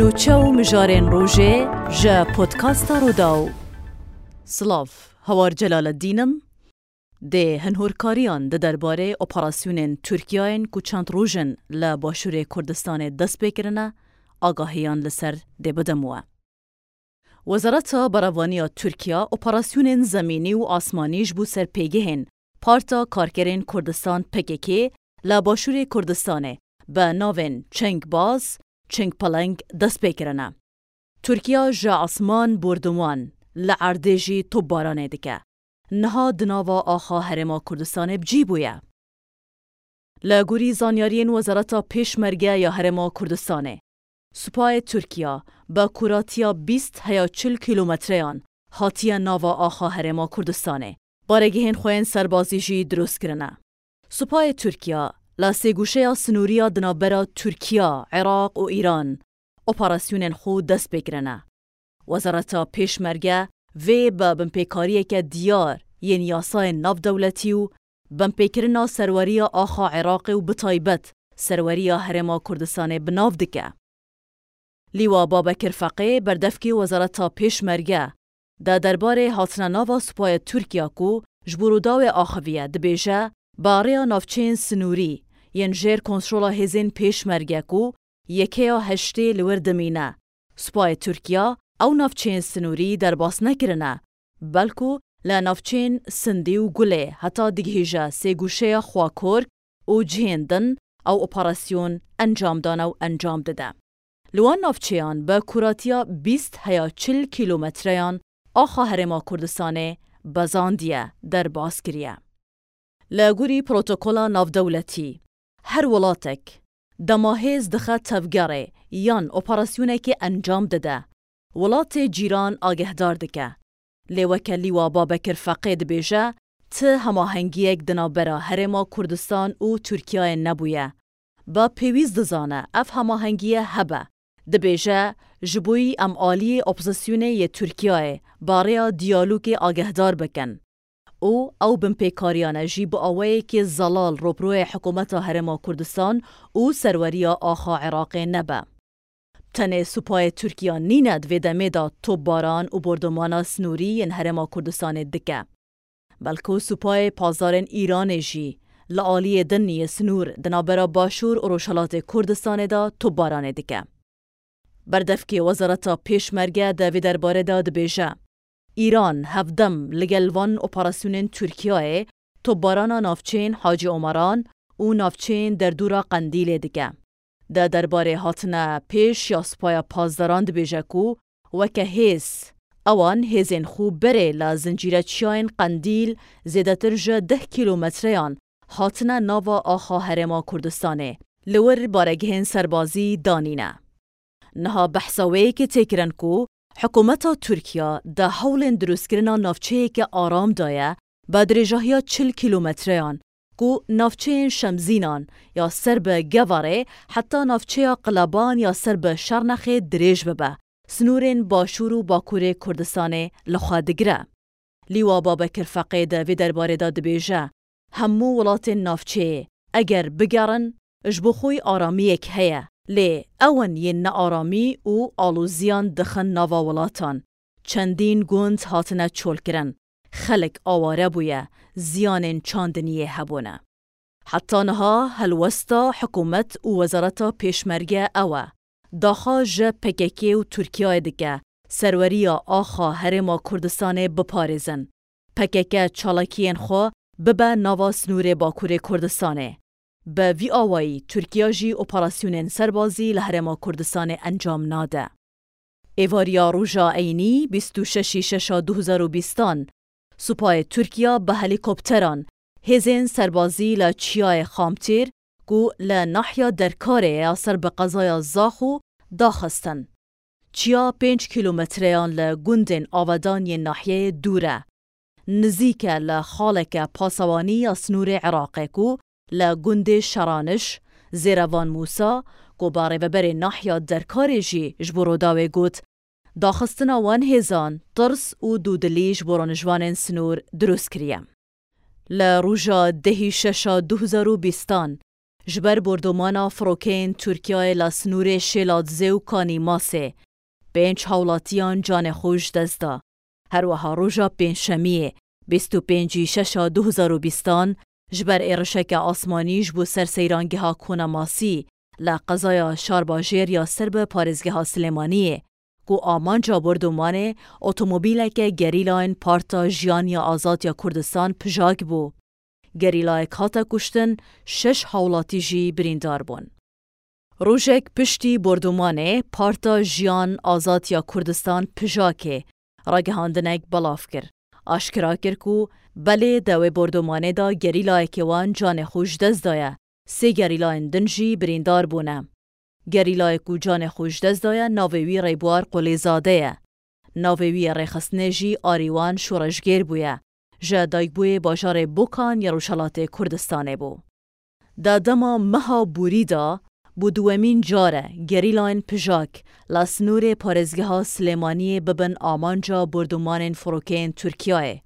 نوچە و مژارێن ڕۆژێ ژە پۆتکاستە ڕوودا و سلااف هەوار جەلالە دینم دێ هەنهۆرکاریان دە دەربارەی ئۆپەراسیونێن تورکایەن و چەند ڕۆژن لە باشوورێ کوردستانێ دەست پێکردنە ئاگاهیان لەسەر دێبدەمووە. وەزارەتە بەراوانیا تورکیا ئۆپەراسیونێن زمینی و ئاسمانیش بوو سەر پێگەهێن. پارتا کارکرێن کوردستان پکێکێ لە باشووری کوردستانێ. بە ناوێن چنگ باز چنگ دست بکرنه. ترکیا جا آسمان بردوان لعردیجی تو بارانه دکه. نها دناوا آخا هرما کردستان بجی بویه. لگوری زانیارین وزارتا پیشمرگه یا هرما کردستانه. سپای ترکیا با کوراتیا 20 هیا 40 کیلومتریان هاتیا ناوا آخا هرما کردستانه. بارگهین خوین سربازی جی دروست کرنه. لا سیگوشه سنوریا دنابرا ترکیا، عراق و ایران اپراسیون خود دست بگرنه. وزارت پیشمرگه وی با بمپیکاری که دیار یه نیاسای ناب دولتیو، و بمپیکرنا سروری آخا عراق و بتایبت سروری هرما کردستان بناف دکه. لیوا بابا کرفقه بردفکی وزارت پیش مرگه دا درباره حاطن ناوا سپای ترکیا کو جبرو داوی آخویه دبیجه باریا نافچین سنوری yên jêr konsola hêzên pêşmergek û yekeya heştê li wir dimîne. Spayê Tirkiya ew navçeyên sinûrî derbas nekirine, belku لە نافچین سندی و گولێ هەتا دیگهێژە سێگوشەیە خواکۆرگ و جێندن ئەو ئۆپەراسیۆن ئەنجامدانە و ئەنجام دەدە. لوان نافچەیان بە کوراتیا 20 هەیە چل کیلومتریان ئاخا هەرێما کوردستانێ بەزاندیە دەرباز کریە. لە گوری پرۆتۆکۆلا ناودەولەتی هر ولاتک دماهیز دخه تفگاره یان اپراسیونه که انجام دده. ولات جیران آگه دارده که. لیوکه لیوا با فقید بیجه ته همه هنگی اک دنابرا هرما کردستان و ترکیه نبویه. با پیویز دزانه اف همه هنگی هبه. ده بیجه جبوی امالی اپزاسیونه ی ترکیه باریا دیالوگ آگهدار بکن. او او بن پیکاریان جی با اوی که زلال روبروی حکومت هرم کردستان او سروریا آخا عراق نبا. تن سپای ترکیه نیند و دمیدا توب باران و بردمانا سنوری این هرم کردستان دکه. بلکه سپای پازارن ایران جی، لعالی دنی سنور دنابرا باشور و روشالات کردستان دا توب باران دکه. بردفکی وزارت پیش مرگه دوی درباره داد بیجه. ایران هفدم لگل وان ترکیه توباران نافچین حاجی عمران و نافچین در دورا قندیل دیگه. ده درباره هاتنه پیش یا سپایا پازداران دبیجه کو وکه هیس اوان هیزین خوب بره لزنجیره چیاین قندیل زیدتر جه ده کیلومتریان هاتنه ناوا آخا هرما کردستانه لور بارگهن سربازی دانینه. نها بحثاوی که تکرن کو حکومتا ترکیا ده هولن دروستکرنا نافچهیک آرام دایه با درجاهیا چل کیلومتریان کو نافچه شمزینان یا سرب گواره حتی نافچه قلبان یا سرب شرنخ دریج ببه. سنورین باشور و باکور کردستان لخوادگره. لیوا بابکر فقید وی درباره داد بیجه همو ولات نافچه اگر بگرن اجبخوی آرامیک هیه. لێ ئەوەن یەن نەئارامی و ئالوزیان دخن ناوا وڵاتان چەندین گوند هاتنە چۆلکردن خەلک ئاوارە بووە زیانên چاندنیە هەبوونە. حتانها هەلوەستا حکوومەت و وەزارەتە پێشمەرگە ئەوە داخا ژە پەکەکێ و تورکیای دکە سەروەریە ئاخا هەرێما کوردستانê بپارێزن. پەکەکە چاڵکیên خۆ ببە ناوا سنوورê باکوورê Kurdistanê. به وی آوایی ترکیا جی اپراسیونین سربازی لهرما کردستان انجام ناده. ایواریا روژا اینی 26 ششا 2020 سپای ترکیا به هلیکوپتران هزین سربازی لچیای خامتیر گو لنحیا درکاره اثر به قضای زاخو داخستن. چیا پنج کیلومتریان لگوندن آودان ی ناحیه دوره. نزیک لخالک پاسوانی سنور عراقه کو لا گوندی شرانش زیروان موسا گبار و بر ناحیه درکار جی جبرو دا گوت. دا وان هزان ترس او دودلی جبران جوان سنور دروس کریم. لا روجا ده شش دو و بیستان جبر بردمان فروکین ترکیه لا سنور شلات کانی ماسه. پنج حولاتیان جان خوش دزدا هر وها روجا پنج شمیه بیستو پنجی شش دو و بیستان جبر ایرشک آسمانی جبو سر سیرانگی ها کوناماسی لقضای شارباجیر یا سرب پارزگی ها سلیمانیه گو آمان جا بردومانه اوتوموبیل که گریلاین پارتا جیان یا آزاد یا کردستان پجاک بو. گریلای کاتا کشتن شش حولاتی جی بریندار بون. روژک پشتی بردومانه پارتا جیان آزاد یا کردستان پجاکه راگهاندنک بلاف کر. اشکرا کر کو بله دوی بردومانه دا گریلای وان جان خوش دست دایه. سه گریلاین دنجی بریندار بونه. گریلای کو جان خوش دست دایه ناویوی ریبوار قلی زاده ناویوی ریخستنه جی آریوان شورشگیر بویه. جا دایک بوی باجار بوکان یروشالات کردستانه بو. دا دما مها بوری دا بو دومین جاره گریلاین پژاک لسنور پارزگه ها سلیمانی ببن آمانجا بردومان فروکین ترکیه.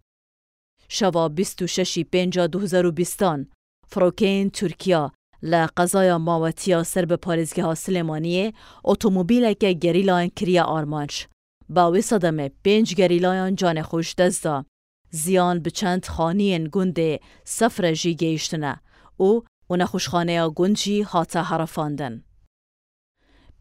شوا 26 پنجا 2020 فروکین ترکیه لقضای ماوتیا سر به پارزگه ها سلیمانیه اتومبیل که گریلاین کریا آرمانش. با صدم پنج گریلایان جان خوش دزدا. زیان به چند خانین گنده سفر جی گیشتنه او و نخوشخانه گنجی هاتا حرفاندن.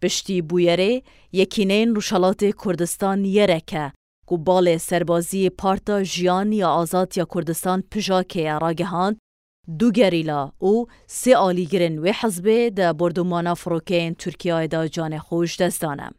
پشتی بویره یکینین روشالات کردستان یرکه گو بال سربازی پارتا جیان یا آزاد یا کردستان پژاکه راگهاند دو گریلا او سه آلیگرن و حزبه ده بردومانا فروکین ترکیه دا جان خوش دستانم.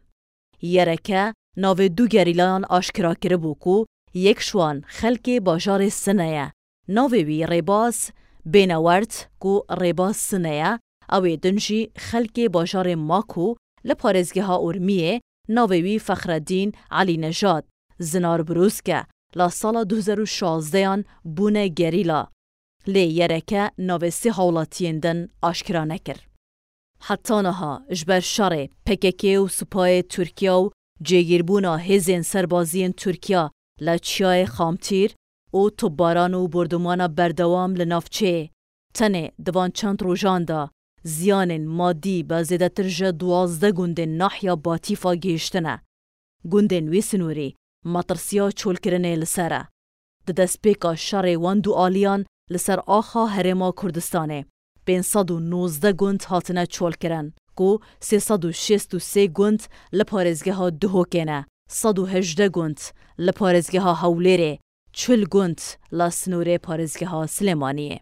یرکه ناو دو گریلان آشکرا کرده بو کو یک شوان خلک باجار سنه. ناوی ریباس بینورت کو ریباس سنه. او دنجی خلک باجار ماکو لپارزگه ها ارمیه ناوی فخردین علی نجات زناربروسکە لە ساڵە 2016یان بوونە گەریلا. لێ یەرەکە ناوێسی هاوڵاتیێندن ئاشکرا نەکرد. حەتانەها ژ بەر شەڕێ پەکەکێ و سوپایە تورکیا و جێگیربوونا هێزێن سەربازیین تورکیا لە چیای خامتیر و توبباران و بردومانە بەردەوام لە ناوچێ تەنێ دەوان چەند ڕۆژاندا زیانên مادی بە zêdetir ji duwazdeh gundên nahya Batîfa gêiştine. Gundên wê sinûrî لسر آخا هرما کردستانه. بین صد و گوند هاتنه چول کرن. کو سی صد و شست و سی گوند لپارزگه ها دهو کنه. صد و هجده گوند لپارزگه ها هولیره. چل گوند لسنوره پارزگه ها سلیمانیه.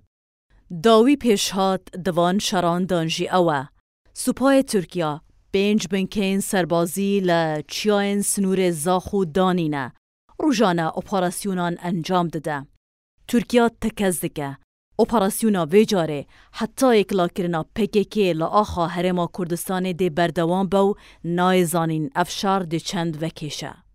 داوی پیشهات دوان شران دانجی اوه. پنج بنکین سربازی ل چیاین سنور زاخو دانینه. روژانه اپاراسیونان انجام داده. ترکیا تکز دکه. اپاراسیونا ویجاره حتی اکلا کرنا پککی لآخا هرما کردستان دی بردوان بو نایزانین افشار دی چند وکیشه.